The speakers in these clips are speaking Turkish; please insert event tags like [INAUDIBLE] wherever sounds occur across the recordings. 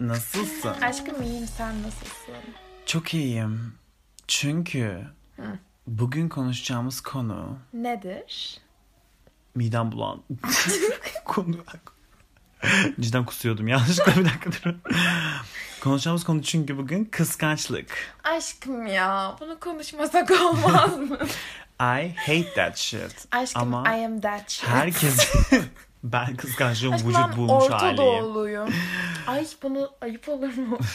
Nasılsın? Aşkım iyiyim sen nasılsın? Çok iyiyim. Çünkü bugün konuşacağımız konu Nedir? midem bulan [LAUGHS] konu. Cidden kusuyordum yanlışlıkla [LAUGHS] bir dakika durun. Konuşacağımız konu çünkü bugün kıskançlık. Aşkım ya bunu konuşmasak [LAUGHS] olmaz mı? I hate that shit. Aşkım Ama I am that shit. herkes ben kıskançlığın Aşkım vücut ben bulmuş Orta haliyim. Doğuluyum. Ay bunu ayıp olur mu? [LAUGHS]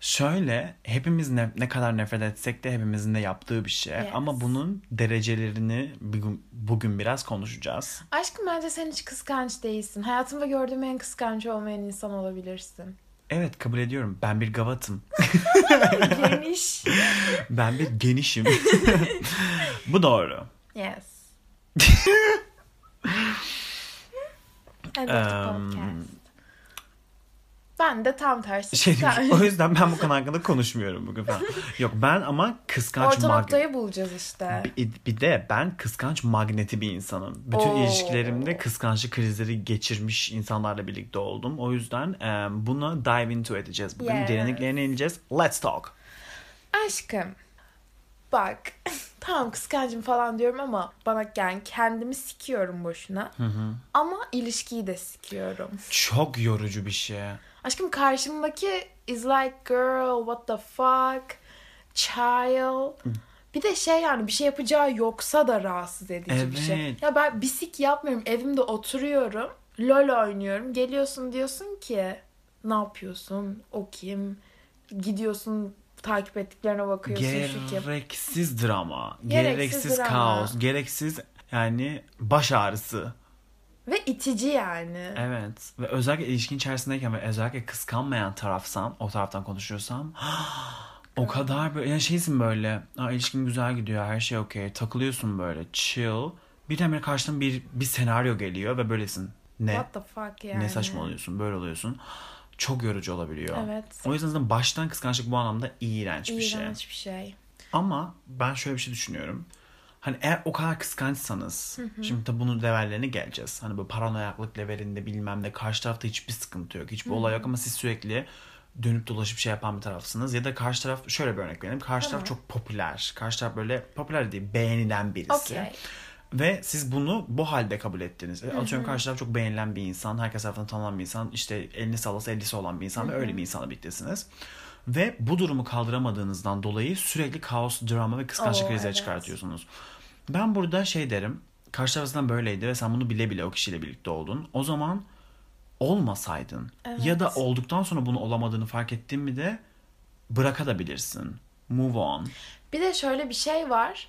Şöyle hepimiz ne, ne kadar nefret etsek de hepimizin de yaptığı bir şey. Yes. Ama bunun derecelerini bugün, bugün biraz konuşacağız. Aşkım bence sen hiç kıskanç değilsin. Hayatımda gördüğüm en kıskanç olmayan insan olabilirsin. Evet kabul ediyorum. Ben bir gavatım. [LAUGHS] Geniş. [LAUGHS] Ben bir genişim. Bu doğru. Yes. Evet Em, podcast. Ben de tam tersi. Şey o yüzden ben bu konu hakkında konuşmuyorum bugün falan. [LAUGHS] Yok ben ama kıskanç Orta mag- noktayı bulacağız işte. bir, bir de ben kıskanç magneti bir insanım. Bütün Oo. ilişkilerimde kıskançlık krizleri geçirmiş insanlarla birlikte oldum. O yüzden e, buna dive into edeceğiz. Bugün Yes. derinliklerine ineceğiz. Let's talk. Aşkım. Bak. [LAUGHS] tamam kıskancım falan diyorum ama bana yani kendimi sikiyorum boşuna. Ama ilişkiyi de sikiyorum. Çok yorucu bir şey. Aşkım karşımdaki is like girl what the fuck child. Bir de şey yani bir şey yapacağı yoksa da rahatsız edici bir şey. Evet. Ya ben bisik yapmıyorum. Evimde oturuyorum. LOL oynuyorum. Geliyorsun diyorsun ki ne yapıyorsun? O kim? Gidiyorsun takip ettiklerine bakıyorsun? Gereksiz drama, Gereksiz gereksiz, drama. kaos, gereksiz yani baş ağrısı. Ve itici yani. Evet. Ve özellikle ilişkin içerisindeyken ve özellikle kıskanmayan tarafsan, o taraftan konuşuyorsam [GASPS] o kadar böyle yani şeysin böyle Aa, ilişkin güzel gidiyor her şey okey takılıyorsun böyle chill bir karşına bir, bir senaryo geliyor ve böylesin ne What the fuck yani. ne saçmalıyorsun böyle oluyorsun çok yorucu olabiliyor. Evet. O yüzden zaten baştan kıskançlık bu anlamda iğrenç bir şey. İğrenç bir şey. Ama ben şöyle bir şey düşünüyorum. Hani eğer o kadar kıskançsanız, şimdi tabi bunun levellerine geleceğiz. Hani bu paranoyaklık levelinde bilmem ne karşı tarafta hiçbir sıkıntı yok. Hiçbir olay yok ama siz sürekli dönüp dolaşıp şey yapan bir tarafsınız. Ya da karşı taraf şöyle bir örnek verelim. Karşı taraf çok popüler. Karşı taraf böyle popüler değil beğenilen birisi. Okey. Ve siz bunu bu halde kabul ettiniz. E, Atıyorum karşı taraf çok beğenilen bir insan. Herkes tarafından tanınan bir insan. işte elini sallasa ellisi olan bir insan ve öyle bir insanla birliktesiniz. Ve bu durumu kaldıramadığınızdan dolayı sürekli kaos, drama ve kıskançlık krizleri evet. çıkartıyorsunuz. Ben burada şey derim. Karşı tarafından böyleydi ve sen bunu bile bile o kişiyle birlikte oldun. O zaman olmasaydın ya da olduktan sonra bunu olamadığını fark ettin mi de bırakabilirsin. Move on. Bir de şöyle bir şey var.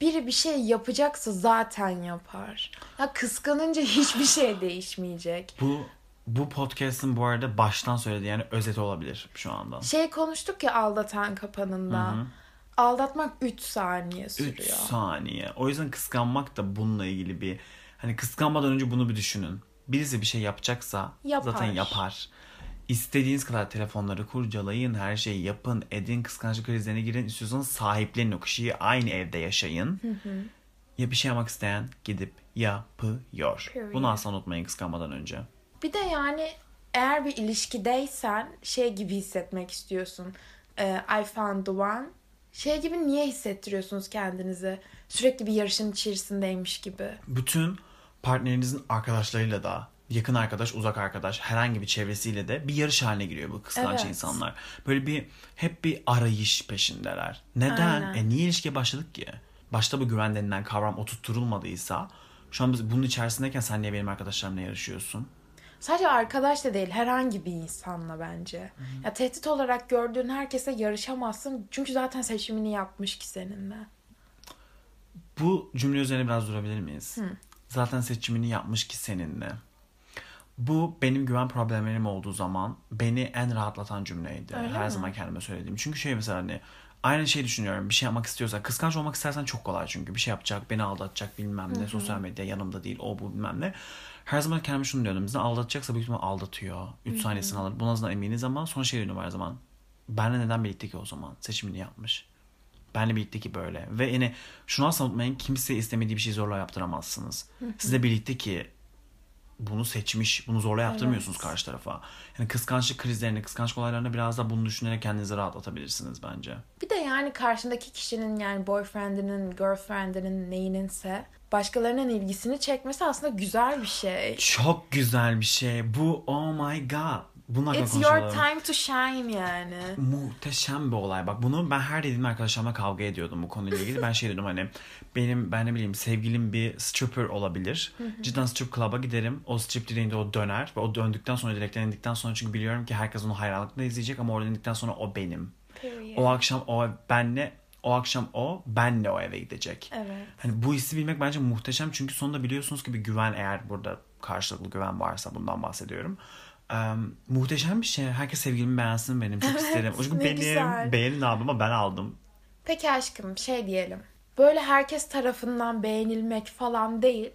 Biri bir şey yapacaksa zaten yapar. Ya kıskanınca [LAUGHS] hiçbir şey değişmeyecek. Bu bu podcast'ın bu arada baştan söylediği yani özeti olabilir şu anda. Şey konuştuk ya aldatan kapanında. Aldatmak 3 saniye 3 sürüyor. saniye. O yüzden kıskanmak da bununla ilgili bir hani kıskanmadan önce bunu bir düşünün. Birisi bir şey yapacaksa Yapar. zaten yapar. İstediğiniz kadar telefonları kurcalayın, her şeyi yapın, edin, kıskançlık krizlerine girin. İstiyorsanız sahiplenin o kişiyi, aynı evde yaşayın. Ya bir şey yapmak isteyen gidip yapıyor. Period. Bunu asla unutmayın kıskanmadan önce. Bir de yani eğer bir ilişkideysen şey gibi hissetmek istiyorsun. Ee, I found the one. Şey gibi niye hissettiriyorsunuz kendinizi? Sürekli bir yarışın içerisindeymiş gibi. bütün partnerinizin arkadaşlarıyla da yakın arkadaş, uzak arkadaş, herhangi bir çevresiyle de bir yarış haline giriyor bu kıskanç Evet. insanlar. Böyle bir hep bir arayış peşindeler. Neden? Aynen. E niye ilişkiye başladık ki? Başta bu güven denilen kavram oturtturulmadıysa şu an biz bunun içerisindeyken sen niye benim arkadaşlarımla yarışıyorsun? Sadece arkadaş da değil herhangi bir insanla bence. Ya tehdit olarak gördüğün herkese yarışamazsın. Çünkü zaten seçimini yapmış ki seninle. Bu cümle üzerine biraz durabilir miyiz? Zaten seçimini yapmış ki seninle. Bu benim güven problemlerim olduğu zaman beni en rahatlatan cümleydi. Öyle Her mi? zaman kendime söylediğim. Çünkü şey mesela hani aynı şey düşünüyorum. Bir şey yapmak istiyorsan, kıskanç olmak istersen çok kolay çünkü. Bir şey yapacak, beni aldatacak bilmem ne. Sosyal medya yanımda değil, o bu bilmem ne. Her zaman kendime şunu diyordum. Bizi aldatacaksa büyük ihtimalle aldatıyor. 3 saniyesini alır. Bundan eminiz ama sonra şey diyorum her zaman. Benle neden birlikte ki o zaman? Seçimini yapmış. Benle birlikte ki böyle. Ve yine şunu asla unutmayın. Kimseye istemediği bir şey zorla yaptıramazsınız. Sizle birlikte ki bunu seçmiş. Bunu zorla yaptırmıyorsunuz Evet. karşı tarafa. Yani kıskançlık krizlerini, kıskançlık olaylarını biraz da bunu düşünerek kendinizi rahatlatabilirsiniz bence. Bir de yani karşındaki kişinin yani boyfriendinin, girlfriendinin neyininse başkalarının ilgisini çekmesi aslında güzel bir şey. Çok güzel bir şey. Bu oh my god. Bunun hakkında It's your time to shine yani. Muhteşem bir olay. Bak bunu ben her dediğim arkadaşlarımla kavga ediyordum bu konuyla ilgili. Ben şey dedim hani benim ben ne bileyim sevgilim bir stripper olabilir. Cidden strip club'a giderim. O strip dediğinde o döner. Ve o döndükten sonra direkten indikten sonra çünkü biliyorum ki herkes onu hayranlıkla izleyecek ama orada indikten sonra o benim. Period. O akşam o benle o akşam o benle o eve gidecek. Evet. Hani bu hissi bilmek bence muhteşem çünkü sonunda biliyorsunuz ki bir güven eğer burada karşılıklı güven varsa bundan bahsediyorum. Eee, muhteşem bir şey. Herkes sevgilimi beğensin benim. Çok isterim. Çünkü benim güzel. beğenin abi ama ben aldım. Peki aşkım şey diyelim. Böyle herkes tarafından beğenilmek falan değil.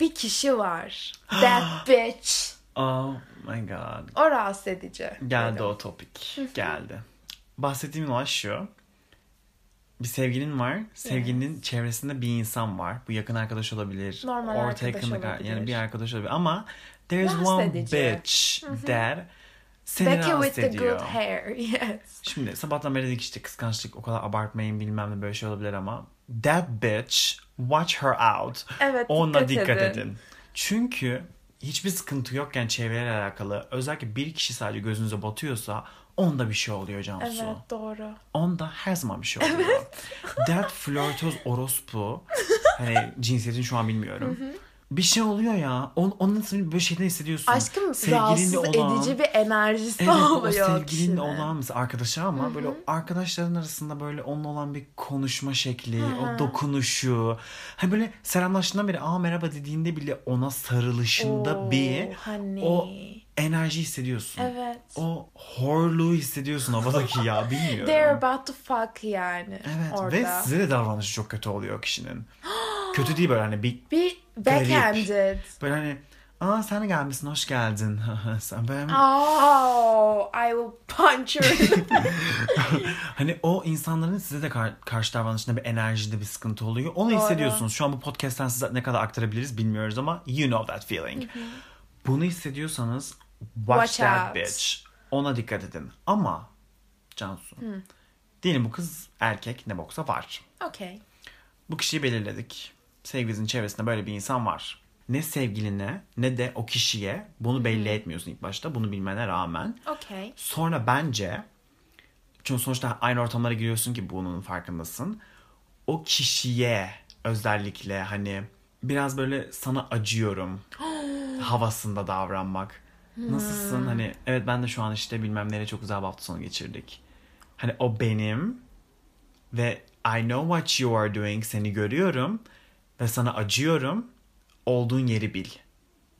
Bir kişi var. [GASPS] That bitch. Oh my god. O rahatsız edici. Geldi dedim. o topik. Geldi. Bahsettiğim olay şu. Bir sevgilin var. Sevgilinin çevresinde bir insan var. Bu yakın arkadaş olabilir. Normal orta arkadaş yakınlık ar- Yani olabilir. bir arkadaş olabilir. Ama there's Rahatsız one edici. bitch that seni Becky rahatsız with the ediyor. good hair. [LAUGHS] Yes. Şimdi sabahtan beri dedik işte kıskançlık o kadar abartmayın bilmem ne böyle şey olabilir ama that bitch watch her out. Evet, Ona dikkat dikkat edin. edin. Çünkü hiçbir sıkıntı yokken çevreyle alakalı özellikle bir kişi sadece gözünüze batıyorsa onda bir şey oluyor Cansu. Evet doğru. Onda her zaman bir şey oluyor. That [LAUGHS] flörtöz orospu hani cinsiyetin şu an bilmiyorum. bir şey oluyor ya. On, onun nasıl böyle şeyden hissediyorsun. Aşkım Sevgilinle rahatsız olan- edici bir enerjisi Evet oluyor sevgilinle kişinin. olan mesela arkadaşı ama böyle arkadaşların arasında böyle onunla olan bir konuşma şekli, o dokunuşu. Hani böyle selamlaştığından beri aa merhaba dediğinde bile ona sarılışında Oo, bir hani. o enerji hissediyorsun. Evet. O horluğu hissediyorsun havadaki ya [LAUGHS] bilmiyorum. They're about to fuck yani Evet orada. ve size de davranışı çok kötü oluyor kişinin. [GASPS] kötü değil böyle hani bir Bir backhanded. böyle hani aa sen de gelmişsin hoş geldin. [LAUGHS] sen ben Oh, I will punch you. [LAUGHS] Hani o insanların size de kar- karşı davranışında bir enerjide bir sıkıntı oluyor. Onu Doğru. hissediyorsunuz. Şu an bu podcast'ten size ne kadar aktarabiliriz bilmiyoruz ama you know that feeling. Bunu hissediyorsanız watch, Watch that out. bitch. Ona dikkat edin. Ama Cansu. Diyelim bu kız erkek ne boksa var. okay. Bu kişiyi belirledik. Sevgilinizin çevresinde böyle bir insan var. Ne sevgiline ne de o kişiye bunu belli etmiyorsun ilk başta. Bunu bilmene rağmen. Okay. Sonra bence çünkü sonuçta aynı ortamlara giriyorsun ki bunun farkındasın. O kişiye özellikle hani biraz böyle sana acıyorum [GASPS] havasında davranmak. Nasılsın? Hani evet ben de şu an işte bilmem nereye çok güzel bir hafta sonu geçirdik. Hani o benim ve I know what you are doing seni görüyorum ve sana acıyorum. Olduğun yeri bil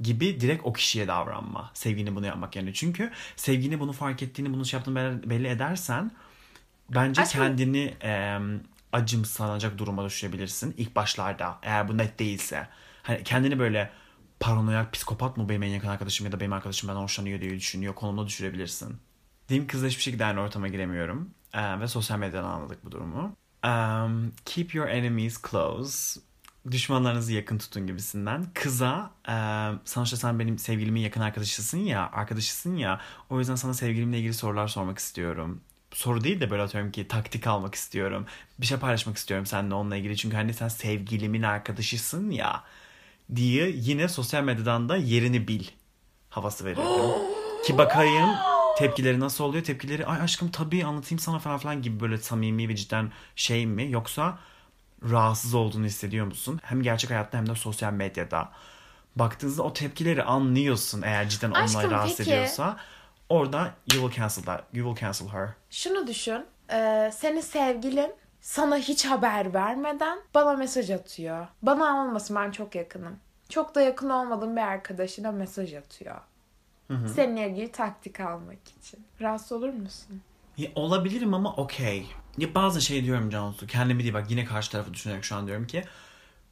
gibi direkt o kişiye davranma. Sevgini bunu yapmak yani. Çünkü sevgini bunu fark ettiğini, bunu şey yaptığını belli, belli edersen bence Aşkım- kendini e, acımsanacak duruma düşebilirsin ilk başlarda. Eğer bu net değilse. Hani kendini böyle paranoyak, psikopat mı benim en yakın arkadaşım ya da benim arkadaşım benden hoşlanıyor diye düşünüyor. Konumuna düşürebilirsin. Diyeyim kızla hiçbir şekilde aynı ortama giremiyorum. Ee, ve sosyal medyadan anladık bu durumu. Um, keep your enemies close. Düşmanlarınızı yakın tutun gibisinden. Kıza e, sonuçta sen benim sevgilimin yakın arkadaşısın ya, arkadaşısın ya. O yüzden sana sevgilimle ilgili sorular sormak istiyorum. Soru değil de böyle atıyorum ki taktik almak istiyorum. Bir şey paylaşmak istiyorum seninle onunla ilgili. Çünkü hani sen sevgilimin arkadaşısın ya diye yine sosyal medyadan da yerini bil havası veriyorum. [GASPS] Ki bakayım tepkileri nasıl oluyor? Tepkileri ay aşkım tabii anlatayım sana falan filan gibi böyle samimi ve cidden şey mi? Yoksa rahatsız olduğunu hissediyor musun? Hem gerçek hayatta hem de sosyal medyada. Baktığınızda o tepkileri anlıyorsun eğer cidden Aşkım, rahatsız peki. ediyorsa. Orada you will cancel that. You will cancel her. Şunu düşün. Ee, senin sevgilin sana hiç haber vermeden bana mesaj atıyor. Bana olmasın ben çok yakınım. Çok da yakın olmadığım bir arkadaşına mesaj atıyor. Seninle ilgili taktik almak için. Rahatsız olur musun? Ya, olabilirim ama okey. Ya bazı şey diyorum Cansu. Kendimi değil bak yine karşı tarafı düşünerek şu an diyorum ki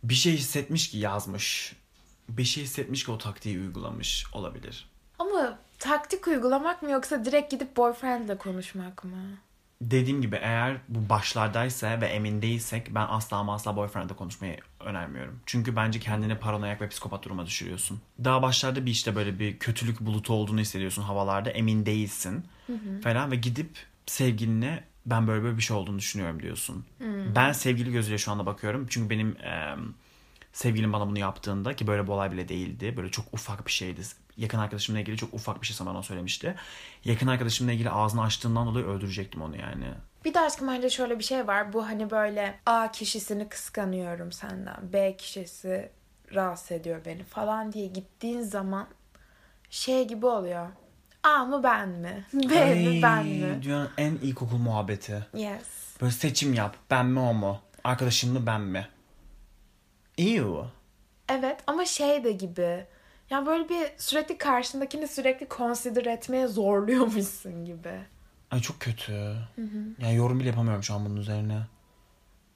bir şey hissetmiş ki yazmış. Bir şey hissetmiş ki o taktiği uygulamış olabilir. Ama taktik uygulamak mı yoksa direkt gidip boyfriendle konuşmak mı? Dediğim gibi eğer bu başlardaysa ve emin değilsek ben asla asla boyfriend'le konuşmayı önermiyorum. Çünkü bence kendini paranoyak ve psikopat duruma düşürüyorsun. Daha başlarda bir işte böyle bir kötülük bulutu olduğunu hissediyorsun havalarda. Emin değilsin falan ve gidip sevgiline ben böyle böyle bir şey olduğunu düşünüyorum diyorsun. Ben sevgili gözüyle şu anda bakıyorum. Çünkü benim e, sevgilim bana bunu yaptığında ki böyle bir olay bile değildi. Böyle çok ufak bir şeydi. Yakın arkadaşımla ilgili çok ufak bir şey bana söylemişti. Yakın arkadaşımla ilgili ağzını açtığından dolayı öldürecektim onu yani. Bir de aşkım bence şöyle bir şey var. Bu hani böyle A kişisini kıskanıyorum senden. B kişisi rahatsız ediyor beni falan diye gittiğin zaman şey gibi oluyor. A mı ben mi? B mi ben mi? Dünyanın en ilkokul muhabbeti. Yes. Böyle seçim yap. Ben mi o mu? Arkadaşım mı ben mi? Ew. Evet ama şey de gibi. Ya böyle bir sürekli karşındakini sürekli consider etmeye zorluyormuşsun gibi. Ay çok kötü. Yani yorum bile yapamıyorum şu an bunun üzerine.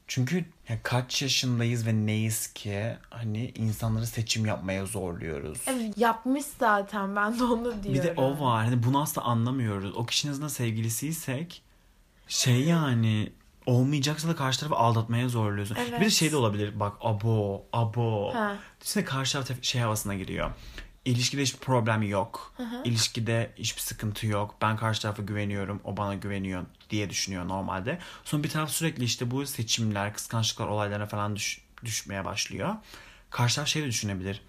Çünkü ya kaç yaşındayız ve neyiz ki hani insanları seçim yapmaya zorluyoruz. Evet yapmış zaten ben de onu diyorum. Bir de o var. Hani bunu asla anlamıyoruz. O kişinin azından sevgilisiysek şey yani olmayacaksa da karşı tarafı aldatmaya zorluyorsun. Evet. Bir de şey de olabilir. Bak abo, abo. Ha. Karşı taraf şey havasına giriyor. İlişkide hiçbir problem yok. İlişkide hiçbir sıkıntı yok. Ben karşı tarafa güveniyorum. O bana güveniyor diye düşünüyor normalde. Sonra bir taraf sürekli işte bu seçimler, kıskançlıklar olaylarına falan düş- düşmeye başlıyor. Karşı taraf şey de düşünebilir.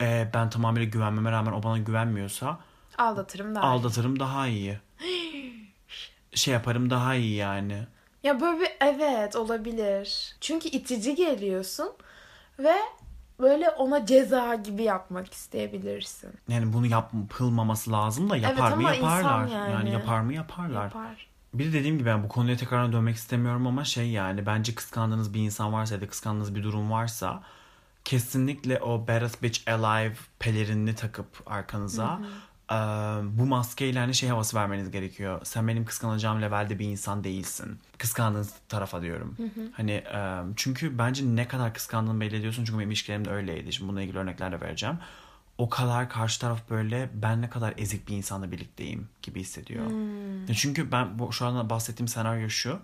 "Ee, ben tamamıyla güvenmeme rağmen o bana güvenmiyorsa Aldatırım da. aldatırım daha iyi. [GASPS] şey yaparım daha iyi yani. Ya böyle bir evet olabilir. Çünkü itici geliyorsun ve böyle ona ceza gibi yapmak isteyebilirsin. Yani bunu yapılmaması lazım da yapar Evet mı yaparlar. yani. yani yapar mı yaparlar. Yapar. Bir de dediğim gibi ben bu konuya tekrardan dönmek istemiyorum ama şey yani bence kıskandığınız bir insan varsa ya da kıskandığınız bir durum varsa kesinlikle o Baddest Bitch Alive pelerinini takıp arkanıza eee, bu maskeyle hani şey havası vermeniz gerekiyor. Sen benim kıskanacağım levelde bir insan değilsin. Kıskandığınız tarafa diyorum. Hani eee, çünkü bence ne kadar kıskandığını belli ediyorsun. Çünkü benim ilişkilerim de öyleydi. Şimdi bununla ilgili örnekler de vereceğim. O kadar karşı taraf böyle ben ne kadar ezik bir insanla birlikteyim gibi hissediyor. Ya Çünkü ben bu, şu anda bahsettiğim senaryo şu.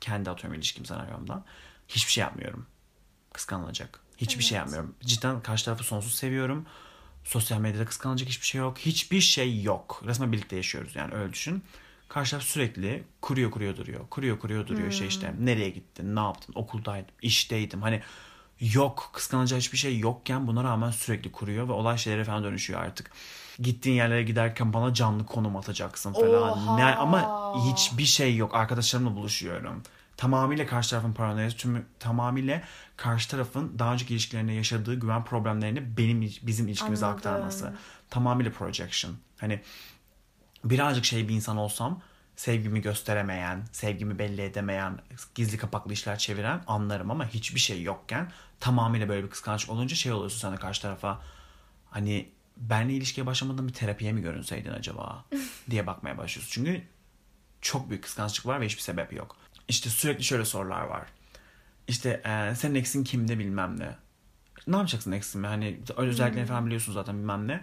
Kendi atıyorum ilişkim senaryomdan. Hiçbir şey yapmıyorum. Kıskanılacak. Hiçbir şey yapmıyorum. Cidden karşı tarafı sonsuz seviyorum. Sosyal medyada kıskanılacak hiçbir şey yok. Hiçbir şey yok. Resmen birlikte yaşıyoruz yani öyle düşün. Karşı taraf sürekli kuruyor kuruyor duruyor. Kuruyor kuruyor duruyor şey işte. Nereye gittin? Ne yaptın? Okuldaydım. işteydim. Hani yok kıskanacak hiçbir şey yokken buna rağmen sürekli kuruyor ve olay şeylere falan dönüşüyor artık. Gittiğin yerlere giderken bana canlı konum atacaksın falan. Oha. Ne, ama hiçbir şey yok. Arkadaşlarımla buluşuyorum. Tamamıyla karşı tarafın paranoyası, tüm, tamamıyla karşı tarafın daha önceki ilişkilerinde yaşadığı güven problemlerini benim bizim ilişkimize Anladım. aktarması. Tamamıyla projection. Hani birazcık şey bir insan olsam sevgimi gösteremeyen, sevgimi belli edemeyen, gizli kapaklı işler çeviren anlarım ama hiçbir şey yokken tamamıyla böyle bir kıskançlık olunca şey oluyorsun de karşı tarafa hani benle ilişkiye başlamadan bir terapiye mi görünseydin acaba [LAUGHS] diye bakmaya başlıyorsun. Çünkü çok büyük kıskançlık var ve hiçbir sebep yok. İşte sürekli şöyle sorular var. İşte e, senin eksin kimde bilmem ne. Ne yapacaksın eksimi? Hani özelliklerini falan biliyorsun zaten bilmem ne.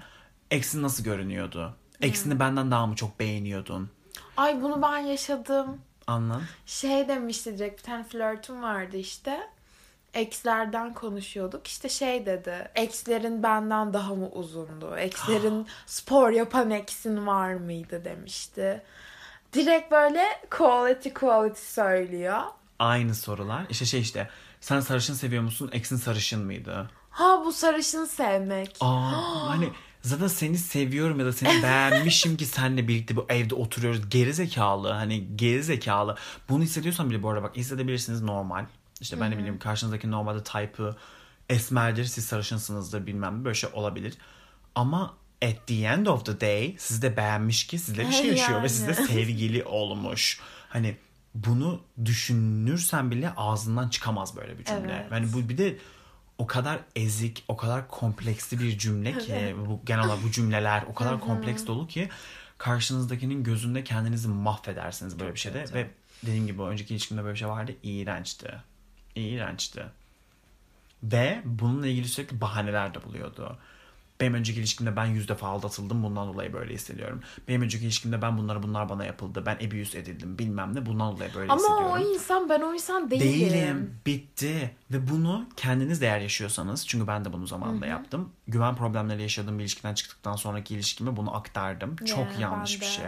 Eksin nasıl görünüyordu? Eksini benden daha mı çok beğeniyordun? Ay bunu ben yaşadım. Anladın? Şey demişti direkt bir tane flörtüm vardı işte. Ekslerden konuşuyorduk. İşte şey dedi. Ekslerin benden daha mı uzundu? Ekslerin [GASPS] spor yapan eksin var mıydı demişti. Direkt böyle quality quality söylüyor. Aynı sorular. İşte şey işte sen sarışın seviyor musun? Eksin sarışın mıydı? Ha bu sarışın sevmek. Aa, hani zaten seni seviyorum ya da seni [LAUGHS] beğenmişim ki seninle birlikte bu evde oturuyoruz. Geri zekalı hani geri zekalı. Bunu hissediyorsan bile bu arada bak hissedebilirsiniz normal. İşte ben de bileyim karşınızdaki normalde type'ı esmerdir siz sarışınsınızdır bilmem ne, böyle şey olabilir. Ama at the end of the day sizi de beğenmiş ki sizle bir şey [LAUGHS] yaşıyor Yani. ve sizle sevgili olmuş. Hani bunu düşünürsen bile ağzından çıkamaz böyle bir cümle. Evet. Yani bu bir de o kadar ezik, o kadar kompleksli bir cümle ki bu genel olarak bu cümleler o kadar kompleks dolu ki karşınızdakinin gözünde kendinizi mahvedersiniz böyle bir şeyde ve dediğim gibi önceki ilişkimde böyle bir şey vardı. iğrençti. İğrençti. Ve bununla ilgili sürekli bahaneler de buluyordu. Benim önceki ilişkimde ben yüz defa aldatıldım. Bundan dolayı böyle hissediyorum. Benim önceki ilişkimde ben bunları bunlar bana yapıldı. Ben abuse edildim bilmem ne. Bundan dolayı böyle Ama hissediyorum. o insan ben o insan değilim. Değilim. Bitti. Ve bunu kendiniz de eğer yaşıyorsanız çünkü ben de bunu zamanında yaptım. Güven problemleri yaşadığım bir ilişkiden çıktıktan sonraki ilişkime bunu aktardım. Çok Yeah, yanlış ben bir şey.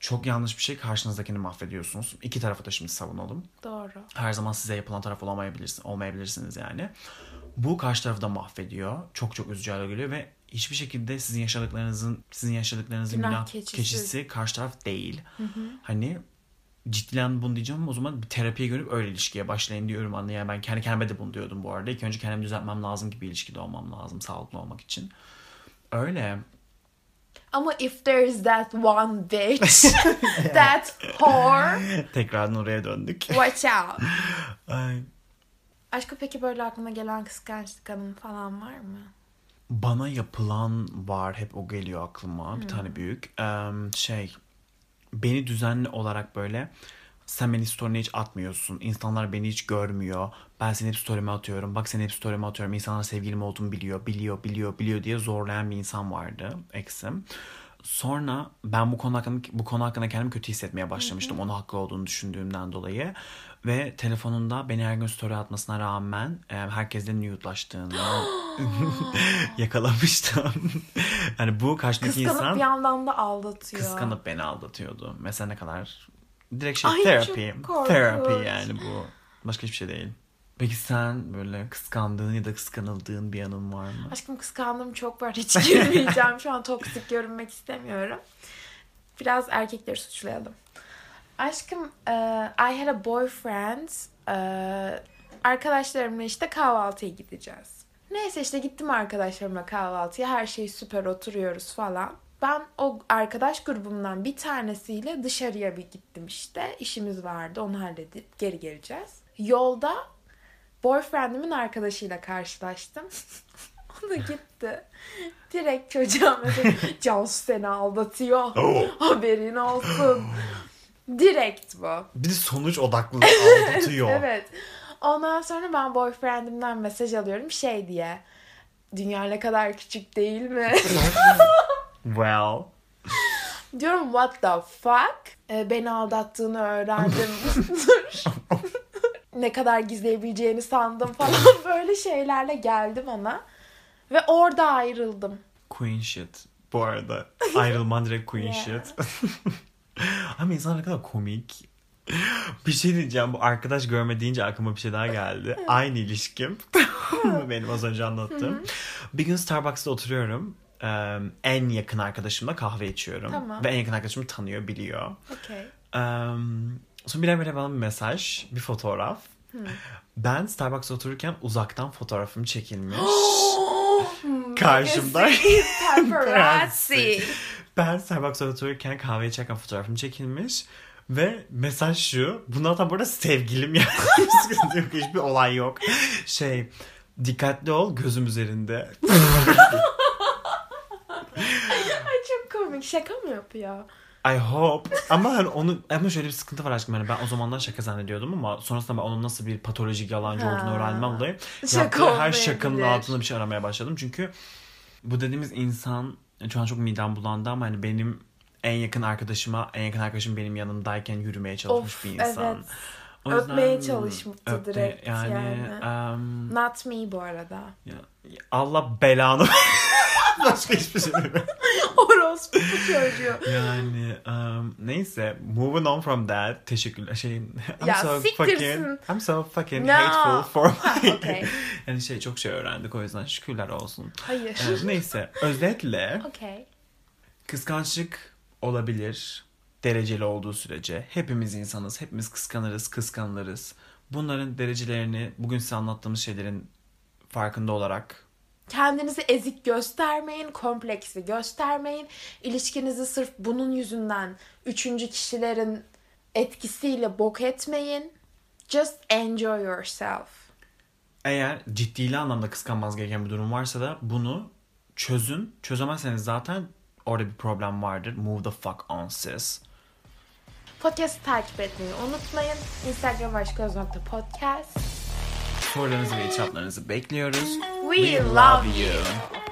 Çok yanlış bir şey. Karşınızdakini mahvediyorsunuz. İki tarafı da şimdi savunalım. Doğru. Her zaman size yapılan taraf olamayabilirsiniz, olmayabilirsiniz yani. Bu karşı tarafı da mahvediyor. Çok çok üzücü hale geliyor ve hiçbir şekilde sizin yaşadıklarınızın sizin yaşadıklarınızın Günah günah, keçisi. keçisi. karşı taraf değil. Hani ciddilen bunu diyeceğim ama o zaman bir terapiye görüp öyle ilişkiye başlayın diyorum anne. Yani ben kendi kendime de bunu diyordum bu arada. İlk önce kendimi düzeltmem lazım gibi bir ilişkide olmam lazım sağlıklı olmak için. Öyle. Ama if there is that one bitch, [LAUGHS] that whore, Tekrardan oraya döndük. watch out. Ay. Aşkı peki böyle aklına gelen kıskançlık anın falan var mı? Bana yapılan var hep o geliyor aklıma bir tane büyük. Em, şey beni düzenli olarak böyle sen beni story'ne hiç atmıyorsun insanlar beni hiç görmüyor ben seni hep story'me atıyorum bak seni hep story'me atıyorum insanlar sevgilim olduğumu biliyor biliyor biliyor biliyor diye zorlayan bir insan vardı eksim Sonra ben bu konu hakkında, bu konu hakkında kendimi kötü hissetmeye başlamıştım. Onu haklı olduğunu düşündüğümden dolayı. Ve telefonunda beni her gün story atmasına rağmen e, herkesle nude'laştığını [GASPS] yakalamıştım. yani [LAUGHS] bu karşımdaki Kıskanıp insan bir yandan da aldatıyor. kıskanıp beni aldatıyordu. Mesela ne kadar direkt şey Ay, korkunç. Therapy yani bu. Başka hiçbir şey değil. Peki sen böyle kıskandığın ya da kıskanıldığın bir anın var mı? Aşkım kıskandığım çok var. Hiç girmeyeceğim. Şu an toksik görünmek istemiyorum. Biraz erkekleri suçlayalım. Aşkım e, I had a boyfriend. E, arkadaşlarımla işte kahvaltıya gideceğiz. Neyse işte gittim arkadaşlarımla kahvaltıya. Her şey süper oturuyoruz falan. Ben o arkadaş grubumdan bir tanesiyle dışarıya bir gittim işte. İşimiz vardı onu halledip geri geleceğiz. Yolda boyfriendimin arkadaşıyla karşılaştım. [LAUGHS] o da gitti. Direkt çocuğa mesela [LAUGHS] Cansu seni aldatıyor. Haberin olsun. Direkt bu. Bir de sonuç odaklı aldatıyor. [LAUGHS] Evet. Ondan sonra ben boyfriendimden mesaj alıyorum şey diye. Dünya ne kadar küçük değil mi? Well. Diyorum what the fuck? Ee, beni aldattığını öğrendim. Dur. Ne kadar gizleyebileceğini sandım falan. [LAUGHS] Böyle şeylerle geldim ona. Ve orada ayrıldım. Queen shit. Bu arada ayrılman direkt queen [LAUGHS] Yeah. shit. [LAUGHS] Ama insan ne kadar komik. Bir şey diyeceğim. Bu arkadaş görme deyince aklıma bir şey daha geldi. Aynı ilişkim. Benim az önce anlattığım. Bir gün Starbucks'ta oturuyorum. Ee, en yakın arkadaşımla kahve içiyorum. Tamam. Ve en yakın arkadaşım tanıyor, biliyor. Okey. Ee, sonra birdenbire bana bir mesaj, bir fotoğraf. Ben Starbucks'ta otururken uzaktan fotoğrafım çekilmiş. [GASPS] Karşımda. [LAUGHS] Paparazzi. Ben Starbucks'ta otururken kahve içerken fotoğrafım çekilmiş. Ve mesaj şu. Bundan da burada sevgilim yani. [LAUGHS] Hiçbir olay yok. Şey. Dikkatli ol gözüm üzerinde. [LAUGHS] Ay çok komik. Şaka mı yapıyor? I hope. Ama hani onu ama şöyle bir sıkıntı var aşkım. Yani ben o zamanlar şaka zannediyordum ama sonrasında ben onun nasıl bir patolojik yalancı olduğunu Ha. öğrenmem dolayı yaptığı her şakanın altında bir şey aramaya başladım. Çünkü bu dediğimiz insan şu an çok midem bulandı ama hani benim en yakın arkadaşıma en yakın arkadaşım benim yanımdayken yürümeye çalışmış Of, bir insan. evet. O yüzden- Öpmeye çalışmıştı Öpme- direkt yani. yani. em, Not me bu arada. ya- Allah belanı. [LAUGHS] Başka hiçbir şey. [LAUGHS] Orospu çocuğu. Yani um, neyse moving on from that teşekkürler şey I'm Ya so siktirsin. fucking I'm so fucking No. hateful for my okay. [LAUGHS] yani şey çok şey öğrendik o yüzden şükürler olsun. Hayır. Evet, neyse özetle Okey. kıskançlık olabilir dereceli olduğu sürece hepimiz insanız hepimiz kıskanırız kıskanırız. Bunların derecelerini bugün size anlattığımız şeylerin farkında olarak Kendinizi ezik göstermeyin, kompleksi göstermeyin. İlişkinizi sırf bunun yüzünden üçüncü kişilerin etkisiyle bok etmeyin. Just enjoy yourself. Eğer ciddili anlamda kıskanmanız gereken bir durum varsa da bunu çözün. Çözemezseniz zaten orada bir problem vardır. Move the fuck on sis. Podcast'ı takip etmeyi unutmayın. Instagram aşköznokta.podcast. Sorularınızı ve itiraflarınızı bekliyoruz. We love you.